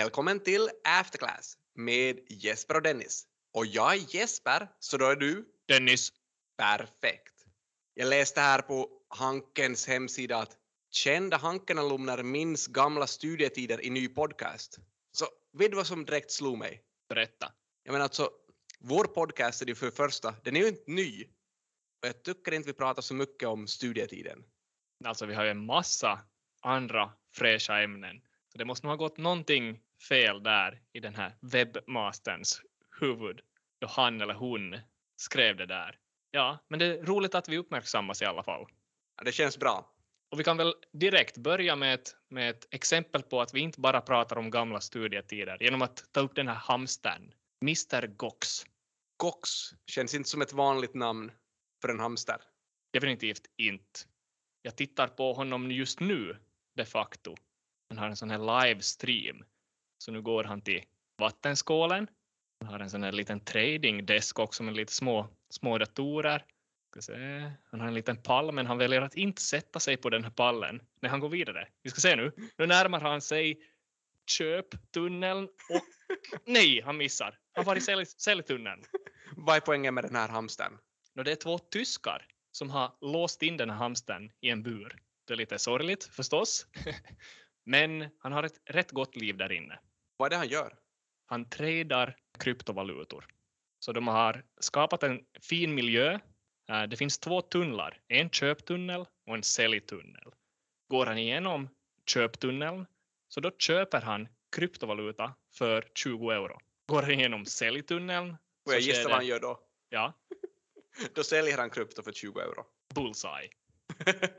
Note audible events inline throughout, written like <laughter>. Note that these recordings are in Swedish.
Välkommen till Afterclass med Jesper och Dennis. Och jag är Jesper, så då är du? Dennis. Perfekt. Jag läste här på Hankens hemsida att kända Hanken-alumner minns gamla studietider i ny podcast. Så vet du vad som direkt slog mig? Berätta. Jag menar alltså, vår podcast är ju för det första, den är ju inte ny. Och jag tycker inte vi pratar så mycket om studietiden. Alltså vi har ju en massa andra fräscha ämnen. Så det måste nog ha gått någonting fel där i den här webbmasterns huvud då han eller hon skrev det där. Ja, men det är roligt att vi uppmärksammas i alla fall. Ja, det känns bra. Och vi kan väl direkt börja med ett, med ett exempel på att vi inte bara pratar om gamla studietider genom att ta upp den här hamstern, Mr Gox. Gox känns inte som ett vanligt namn för en hamster. Definitivt inte. Jag tittar på honom just nu de facto. Han har en sån här livestream. Så nu går han till vattenskålen. Han har en sån här liten tradingdesk också med lite små, små datorer. Han har en liten pall men han väljer att inte sätta sig på den här pallen när han går vidare. Vi ska se nu. Nu närmar han sig köptunneln och <laughs> nej, han missar. Han var i sälj, säljtunneln. Vad är poängen med den här hamstern? No, det är två tyskar som har låst in den här hamstern i en bur. Det är lite sorgligt förstås, <laughs> men han har ett rätt gott liv där inne. Vad är det han gör? Han tradar kryptovalutor. Så de har skapat en fin miljö. Eh, Det finns två tunnlar, en köptunnel och en säljtunnel. Går han igenom köptunneln så då köper han kryptovaluta för 20 euro. Går han igenom säljtunneln Får jag gissa vad han gör då? ja, <laughs> Då säljer han krypto för 20 euro. bullseye. <laughs>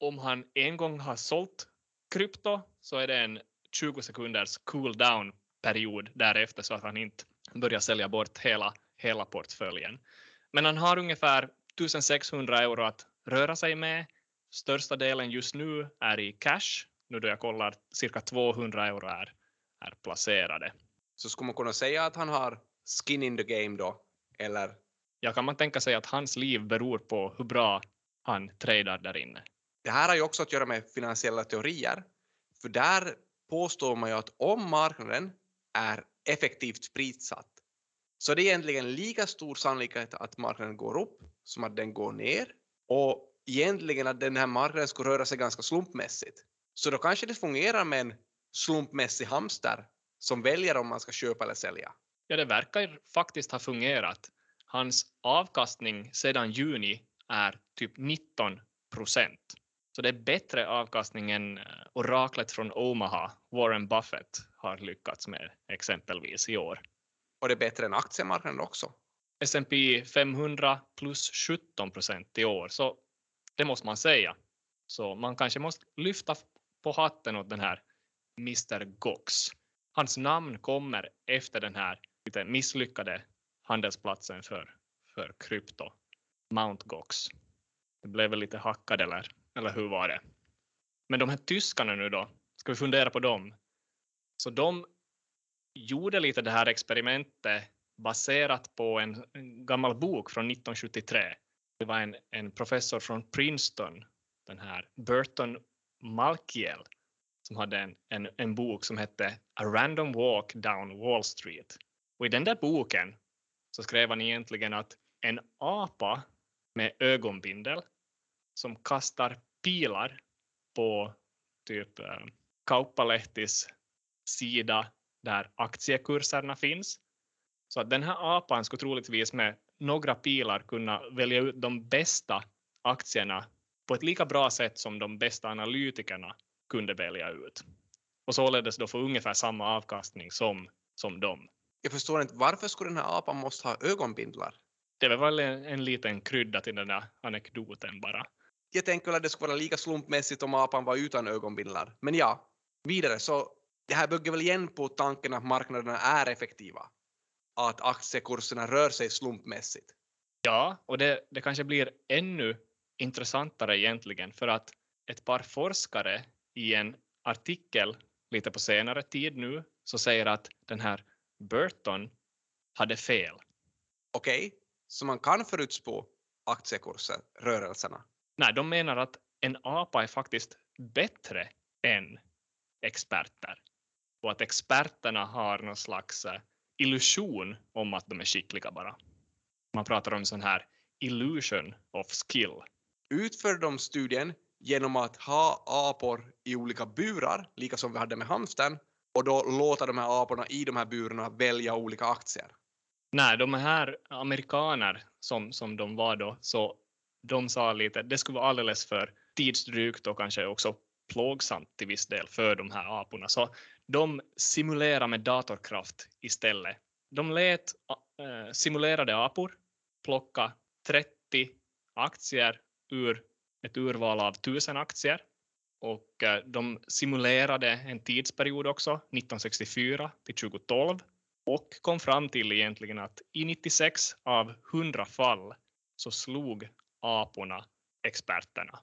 om han en gång har sålt krypto så är det en 20 sekunders cool down period därefter så att han inte börjar sälja bort hela, hela portföljen. Men han har ungefär 1600 euro att röra sig med. Största delen just nu är i cash. Nu då jag kollar cirka 200 euro är, är placerade. Så skulle man kunna säga att han har skin in the game då? Eller? Ja, kan man tänka sig att hans liv beror på hur bra han tradar där inne. Det här har ju också att göra med finansiella teorier. För där påstår man ju att om marknaden är effektivt prissatt så är det egentligen lika stor sannolikhet att marknaden går upp som att den går ner och egentligen att den här marknaden skulle röra sig ganska slumpmässigt. Så då kanske det fungerar med en slumpmässig hamster som väljer om man ska köpa eller sälja. Ja, det verkar faktiskt ha fungerat. Hans avkastning sedan juni är typ 19 procent. Så det är bättre avkastning än eh, oraklet från Omaha, Warren Buffett, har lyckats med exempelvis i år. Och det är bättre än aktiemarknaden också. S&P 500 plus 17 procent i år, så det måste man säga. Så man kanske måste lyfta på hatten åt den här Mr Gox. Hans namn kommer efter den här lite misslyckade handelsplatsen för, för krypto, Mount Gox. Det blev väl lite hackad eller, eller hur var det? Men de här tyskarna nu då, ska vi fundera på dem? Så de gjorde lite det här experimentet baserat på en, en gammal bok från 1973. Det var en, en professor från Princeton, den här Burton Malkiel, som hade en, en, en bok som hette A Random Walk Down Wall Street. Och i den där boken så skrev han egentligen att en apa med ögonbindel som kastar pilar på typ eh, Kauppalehtis sida där aktiekurserna finns. Så att den här apan skulle troligtvis med några pilar kunna välja ut de bästa aktierna på ett lika bra sätt som de bästa analytikerna kunde välja ut. Och således då få ungefär samma avkastning som, som dem. Jag förstår inte, varför skulle den här apan måste ha ögonbindlar? Det var väl en, en liten krydda till den där anekdoten bara. Jag tänker att det skulle vara lika slumpmässigt om apan var utan ögonbindlar. Men ja, vidare så det här bygger väl igen på tanken att marknaderna är effektiva. Att aktiekurserna rör sig slumpmässigt. Ja, och det, det kanske blir ännu intressantare egentligen för att ett par forskare i en artikel lite på senare tid nu så säger att den här Burton hade fel. Okej, okay? så man kan förutspå aktiekurser, rörelserna. Nej, de menar att en apa är faktiskt bättre än experter. och att experterna har någon slags eh, illusion om att de är skickliga bara. Man pratar om sån här illusion of skill. Utför de studien genom att ha apor i olika burar, lika som vi hade med hamstern, och då låta de här aporna i de här burarna välja olika aktier. Nej, de här amerikaner som, som de var då, så de sa lite det skulle vara alldeles för tidsdrygt och kanske också plågsamt till viss del för de här aporna. Så de simulerade med datorkraft istället. De lät äh, eh, simulerade apor plocka 30 aktier ur ett urval av 1000 aktier och äh, de simulerade en tidsperiod också, 1964 till 2012 och kom fram till egentligen att i 96 av 100 fall så slog aporna experterna.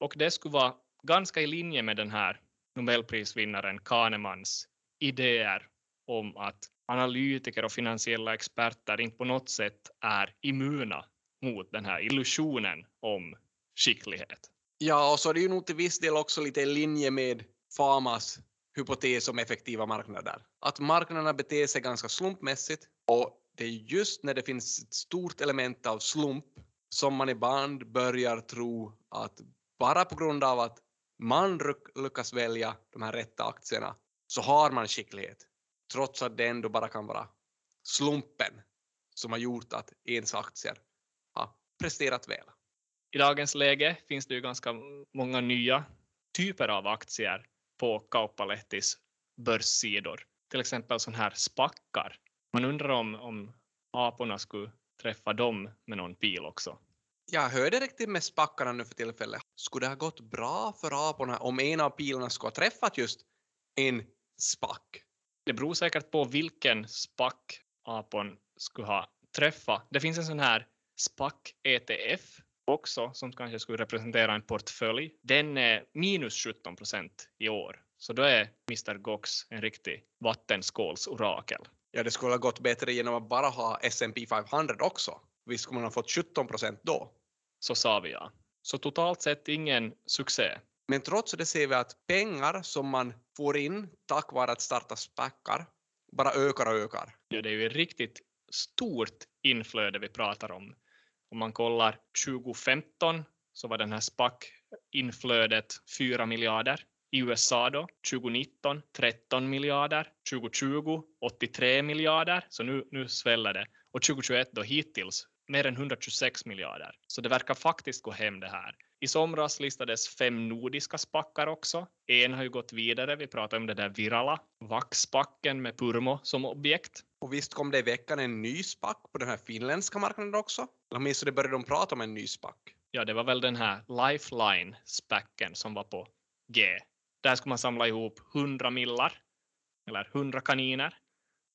Och det skulle vara ganska i linje med den här Nobelprisvinnaren Kahnemans idéer om att analytiker och finansiella experter inte på något sätt är immuna mot den här illusionen om skicklighet. Ja, och så är det ju nog till viss del också lite i linje med Famas hypotes om effektiva marknader. Att marknaderna beter sig ganska slumpmässigt och det är just när det finns ett stort element av slump som man ibland börjar tro att bara på grund av att man lyckas välja de här rätta aktierna så har man skicklighet trots att det ändå bara kan vara slumpen som har gjort att ens aktier har presterat väl. I dagens läge finns det ju ganska många nya typer av aktier på Kauppalehtis börssidor. Till exempel sådana här spackar. Man undrar om, om aporna skulle träffa dem med någon pil också. Jag hörde riktigt med spackarna nu för tillfället. Skulle det ha gått bra för aporna om en av pilarna skulle ha träffat just en spack? Det beror säkert på vilken spack apon skulle ha träffat. Det finns en sån här SPAC-ETF också som kanske skulle representera en portfölj. Den är minus 17 procent i år. Så då är Mr Gox en riktig vattenskålsorakel. Ja, det skulle ha gått bättre genom att bara ha S&P 500 också. Visst skulle man ha fått 17 procent då? Så sa vi ja. Så totalt sett ingen succé. Men trots det ser vi att pengar som man får in tack vare att starta SPACar bara ökar och ökar. Ja, det är ju ett riktigt stort inflöde vi pratar om. Om man kollar 2015 så var den här SPAC-inflödet 4 miljarder. I USA då 2019 13 miljarder, 2020 83 miljarder, så nu, nu sväller det. Och 2021 då hittills mer än 126 miljarder. Så det verkar faktiskt gå hem det här. I somras listades fem nordiska spackar också. En har ju gått vidare. Vi pratar om det där virala vaxspacken med Purmo som objekt. Och visst kom det i veckan en ny spack på den här finländska marknaden också? Eller åtminstone började de prata om en ny spack. Ja, det var väl den här Lifeline-spacken som var på G. Där skulle man samla ihop 100 millar, eller 100 kaniner,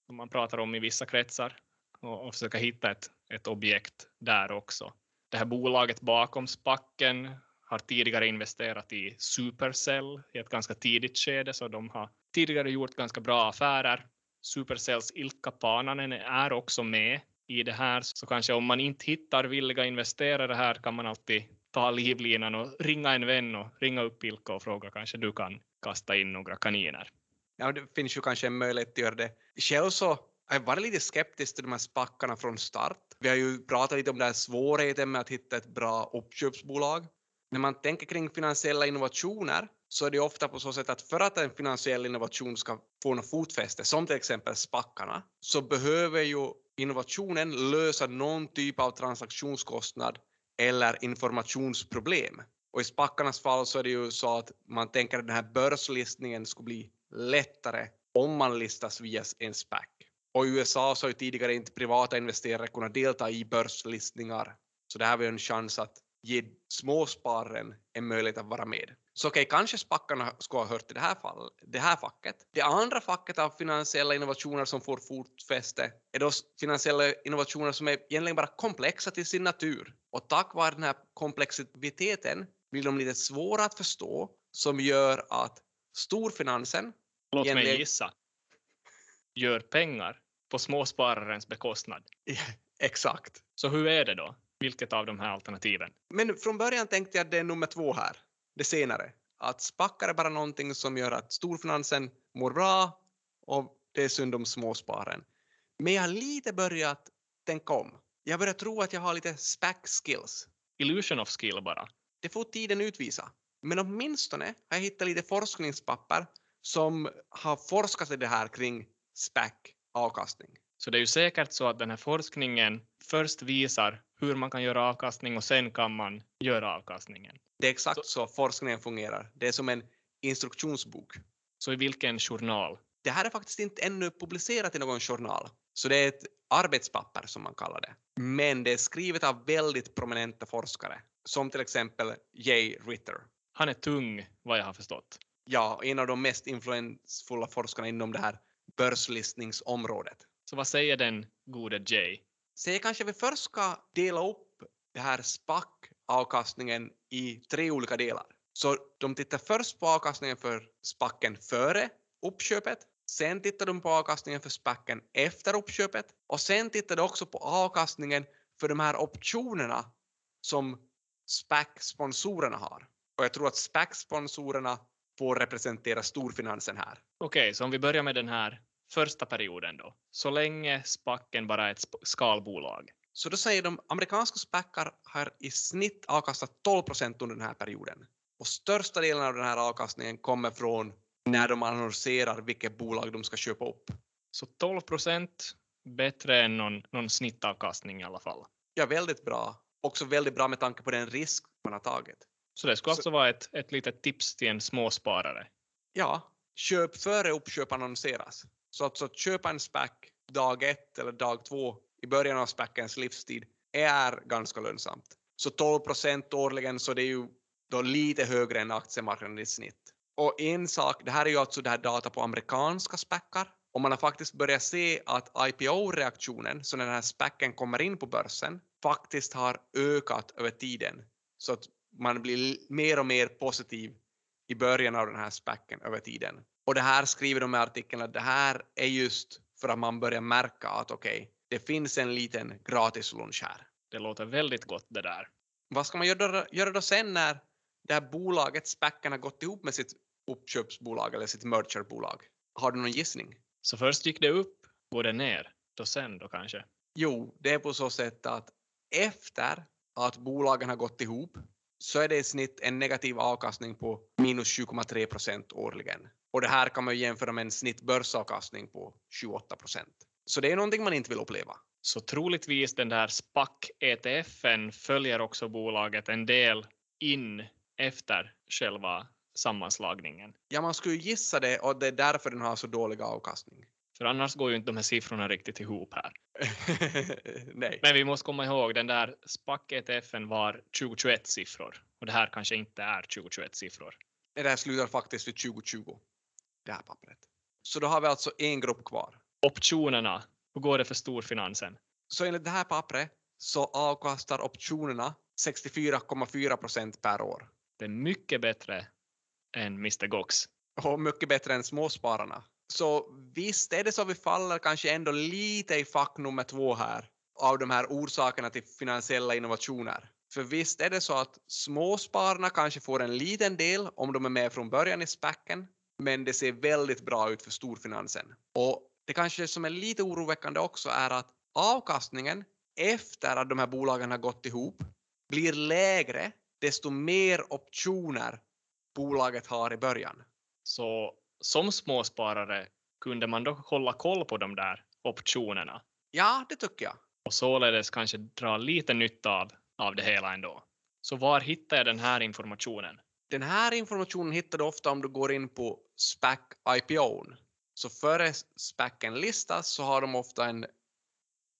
som man pratar om i vissa kretsar, och, och försöka hitta ett, ett objekt där också. Det här bolaget bakom spacken har tidigare investerat i Supercell i ett ganska tidigt skede, så de har tidigare gjort ganska bra affärer. Supercells Ilkka Pananen är också med i det här, så kanske om man inte hittar villiga investerare här kan man alltid ta livlinan och ringa en vän och ringa upp Ilkka och fråga kanske du kan kasta in några kaniner. Ja, det finns ju kanske en möjlighet att göra det. Själv så jag varit lite skeptisk till de här spackarna från start. Vi har ju pratat lite om den här svårigheten med att hitta ett bra uppköpsbolag. När man tänker kring finansiella innovationer så är det ofta på så sätt att för att en finansiell innovation ska få något fotfäste, som till exempel spackarna, så behöver ju innovationen lösa någon typ av transaktionskostnad eller informationsproblem. Och i spackarnas fall så är det ju så att man tänker att den här börslistningen skulle bli lättare om man listas via en SPAC. Och i USA så har ju tidigare inte privata investerare kunnat delta i börslistningar. Så det här var ju en chans att ge småspararen en möjlighet att vara med. Så okej, okay, kanske spackarna skulle ha hört till det här, fall, det här facket. Det andra facket av finansiella innovationer som får fotfäste är då finansiella innovationer som är egentligen bara komplexa till sin natur. Och tack vare den här komplexiteten blir de lite svåra att förstå som gör att storfinansen... Låt egentligen... mig gissa. Gör pengar på småspararens bekostnad. <laughs> Exakt. Så hur är det då? Vilket av de här alternativen? Men från början tänkte jag att det är nummer två här, det senare. Att spackar är bara någonting som gör att storfinansen mår bra och det är synd om småsparen. Men jag har lite börjat tänka om. Jag börjar tro att jag har lite SPAC skills. Illusion of skill bara. Det får tiden utvisa. Men åtminstone har jag hittat lite forskningspapper som har forskat i det här kring SPAC avkastning. Så det är ju säkert så att den här forskningen först visar hur man kan göra avkastning och sen kan man göra avkastningen. Det är exakt så, forskningen fungerar. Det är som en instruktionsbok. Så i vilken journal? Det här är faktiskt inte ännu publicerat i någon journal, så det är ett arbetspapper som man kallar det. Men det är skrivet av väldigt prominenta forskare, som till exempel Jay Ritter. Han är tung, vad jag har förstått. Ja, en av de mest influensfulla forskarna inom det här börslistningsområdet. Så vad säger den gode Jay? Så jag kanske vi först ska dela upp det här avkastningen i tre olika delar. Så de tittar först på avkastningen för SPACen före uppköpet, sen tittar de på avkastningen för SPACen efter uppköpet och sen tittar de också på avkastningen för de här optionerna som SPAC-sponsorerna har. Och jag tror att SPAC-sponsorerna får representera storfinansen här. Okej, okay, så om vi börjar med den här första perioden då. Så länge SPACen bara är ett skalbolag. Så då säger de amerikanska SPACar har i snitt avkastat 12 procent under den här perioden. Och största delen av den här avkastningen kommer från när de annonserar vilket bolag de ska köpa upp. Så 12 procent bättre än någon, någon snittavkastning i alla fall. Ja, väldigt bra. Också väldigt bra med tanke på den risk man har tagit. Så det skulle Så, alltså vara ett, ett litet tips till en småsparare? Ja, köp före uppköp annonseras. Så att, så att köpa en SPAC dag ett eller dag två i början av SPACens livstid är ganska lönsamt. Så 12 procent årligen så det är ju då lite högre än aktiemarknaden i snitt. Och en sak, det här är ju alltså det här data på amerikanska SPACar och man har faktiskt börjat se att IPO-reaktionen, så när den här SPACen kommer in på börsen, faktiskt har ökat över tiden. Så att man blir mer och mer positiv i början av den här SPACen över tiden. Och det här skriver de i artikeln att det här är just för att man börjar märka att okej, okay, det finns en liten gratis lunch här. Det låter väldigt gott det där. Vad ska man göra, göra då sen när det här bolaget, SPACen, har gått ihop med sitt uppköpsbolag eller sitt mergerbolag? Har du någon gissning? Så först gick det upp, går det ner, då sen då kanske? Jo, det är på så sätt att efter att bolagen har gått ihop så är det i snitt en negativ avkastning på minus 7,3 procent årligen. Och det här kan man jämföra med en snittbörsavkastning på 28 procent. Så det är någonting man inte vill uppleva. Så troligtvis den där SPAC-ETFen följer också bolaget en del in efter själva sammanslagningen. Ja, man skulle gissa det och det är därför den har så dålig avkastning. För annars går ju inte de här siffrorna riktigt ihop här. <laughs> Nej. Men vi måste komma ihåg, den där SPAC-ETFen var 2021 siffror och det här kanske inte är 2021 siffror. Det här slutar faktiskt vid 2020, det här pappret. Så då har vi alltså en grupp kvar. Optionerna, hur går det för storfinansen? Så enligt det här pappret så avkastar optionerna 64,4 procent per år. Det är mycket bättre än Mr Gox. Och mycket bättre än småspararna. Så visst är det så vi faller kanske ändå lite i fack nummer två här av de här orsakerna till finansiella innovationer. För visst är det så att småspararna kanske får en liten del om de är med från början i SPACen, men det ser väldigt bra ut för storfinansen. Och det kanske som är lite oroväckande också är att avkastningen efter att de här bolagen har gått ihop blir lägre desto mer optioner bolaget har i början. Så som småsparare kunde man då hålla koll på de där optionerna? Ja, det tycker jag. Och således kanske dra lite nytta av, av det hela ändå. Så var hittar jag den här informationen? Den här informationen hittar du ofta om du går in på SPAC IPO. Så före SPACen listas så har de ofta en...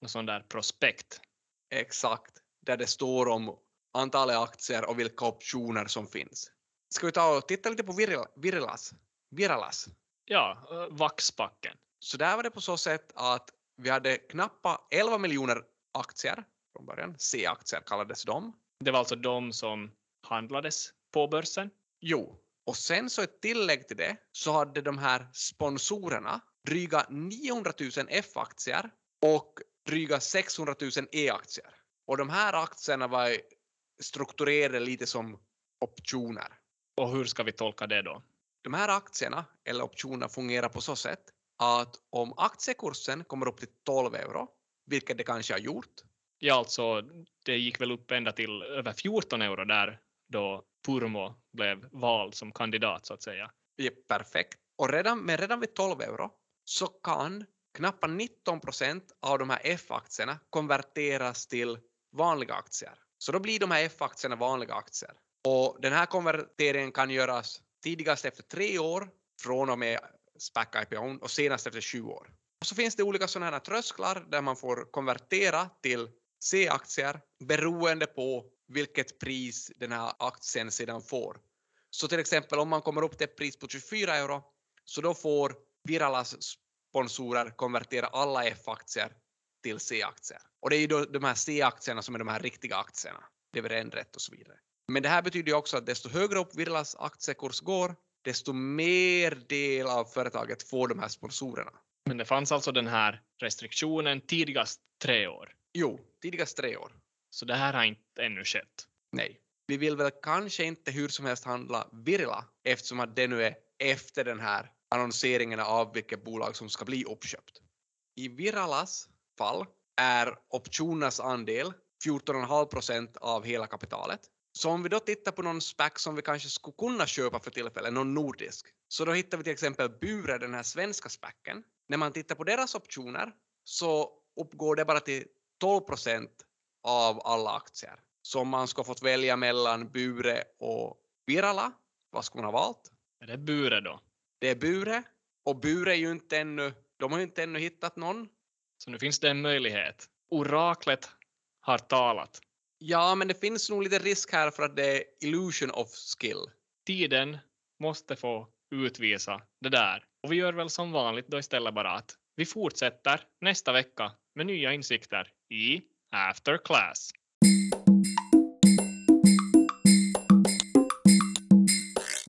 En sån där prospekt. Exakt, där det står om antalet aktier och vilka optioner som finns. Ska vi ta och titta lite på Virilas? Viralas? Ja, Vaxbacken. Så där var det på så sätt att vi hade knappt 11 miljoner aktier från början. C-aktier kallades de. Det var alltså de som handlades på börsen? Jo, och sen så ett tillägg till det så hade de här sponsorerna dryga 900 000 F-aktier och dryga 600 000 E-aktier. Och de här aktierna var strukturerade lite som optioner. Och hur ska vi tolka det då? De här aktierna eller optionerna fungerar på så sätt att om aktiekursen kommer upp till 12 euro, vilket det kanske har gjort, Ja, alltså det gick väl upp ända till över 14 euro där då Purmo blev vald som kandidat så att säga. Ja, perfekt. Och redan, men redan vid 12 euro så kan knappt 19 procent av de här F-aktierna konverteras till vanliga aktier. Så då blir de här F-aktierna vanliga aktier. Och den här konverteringen kan göras tidigast efter tre år från och med SPAC IPO och senast efter 20 år. Och så finns det olika sådana här trösklar där man får konvertera till C-aktier beroende på vilket pris den här aktien sedan får. Så till exempel om man kommer upp till ett pris på 24 euro så då får Viralas sponsorer konvertera alla F-aktier till C-aktier. Och det är ju då de här C-aktierna som är de här riktiga aktierna, dividendrätt och så vidare. Men det här betyder ju också att desto högre upp Viralas aktiekurs går, desto mer del av företaget får de här sponsorerna. Men det fanns alltså den här restriktionen tidigast tre år. Jo, tidigast tre år. Så det här har inte ännu skett. Nej. Vi vill väl kanske inte hur som helst handla Virila eftersom att det nu är efter den här annonseringen av vilket bolag som ska bli uppköpt. I Viralas fall är optionernas andel 14,5 procent av hela kapitalet. Så om vi då tittar på någon SPAC som vi kanske skulle kunna köpa för tillfället, någon nordisk, så då hittar vi till exempel Bure, den här svenska SPACen. När man tittar på deras optioner så uppgår det bara till 12 procent av alla aktier. Så om man ska fått välja mellan Bure och Virala, vad skulle man ha valt? Är det Bure då? Det är Bure och Bure är ju inte ännu, de har ju inte ännu hittat någon. Så nu finns det en möjlighet. Oraklet har talat. Ja, men det finns nog lite risk här för att det är illusion of skill. Tiden måste få utvisa det där. Och vi gör väl som vanligt då istället bara att vi fortsätter nästa vecka med nya insikter i After Class.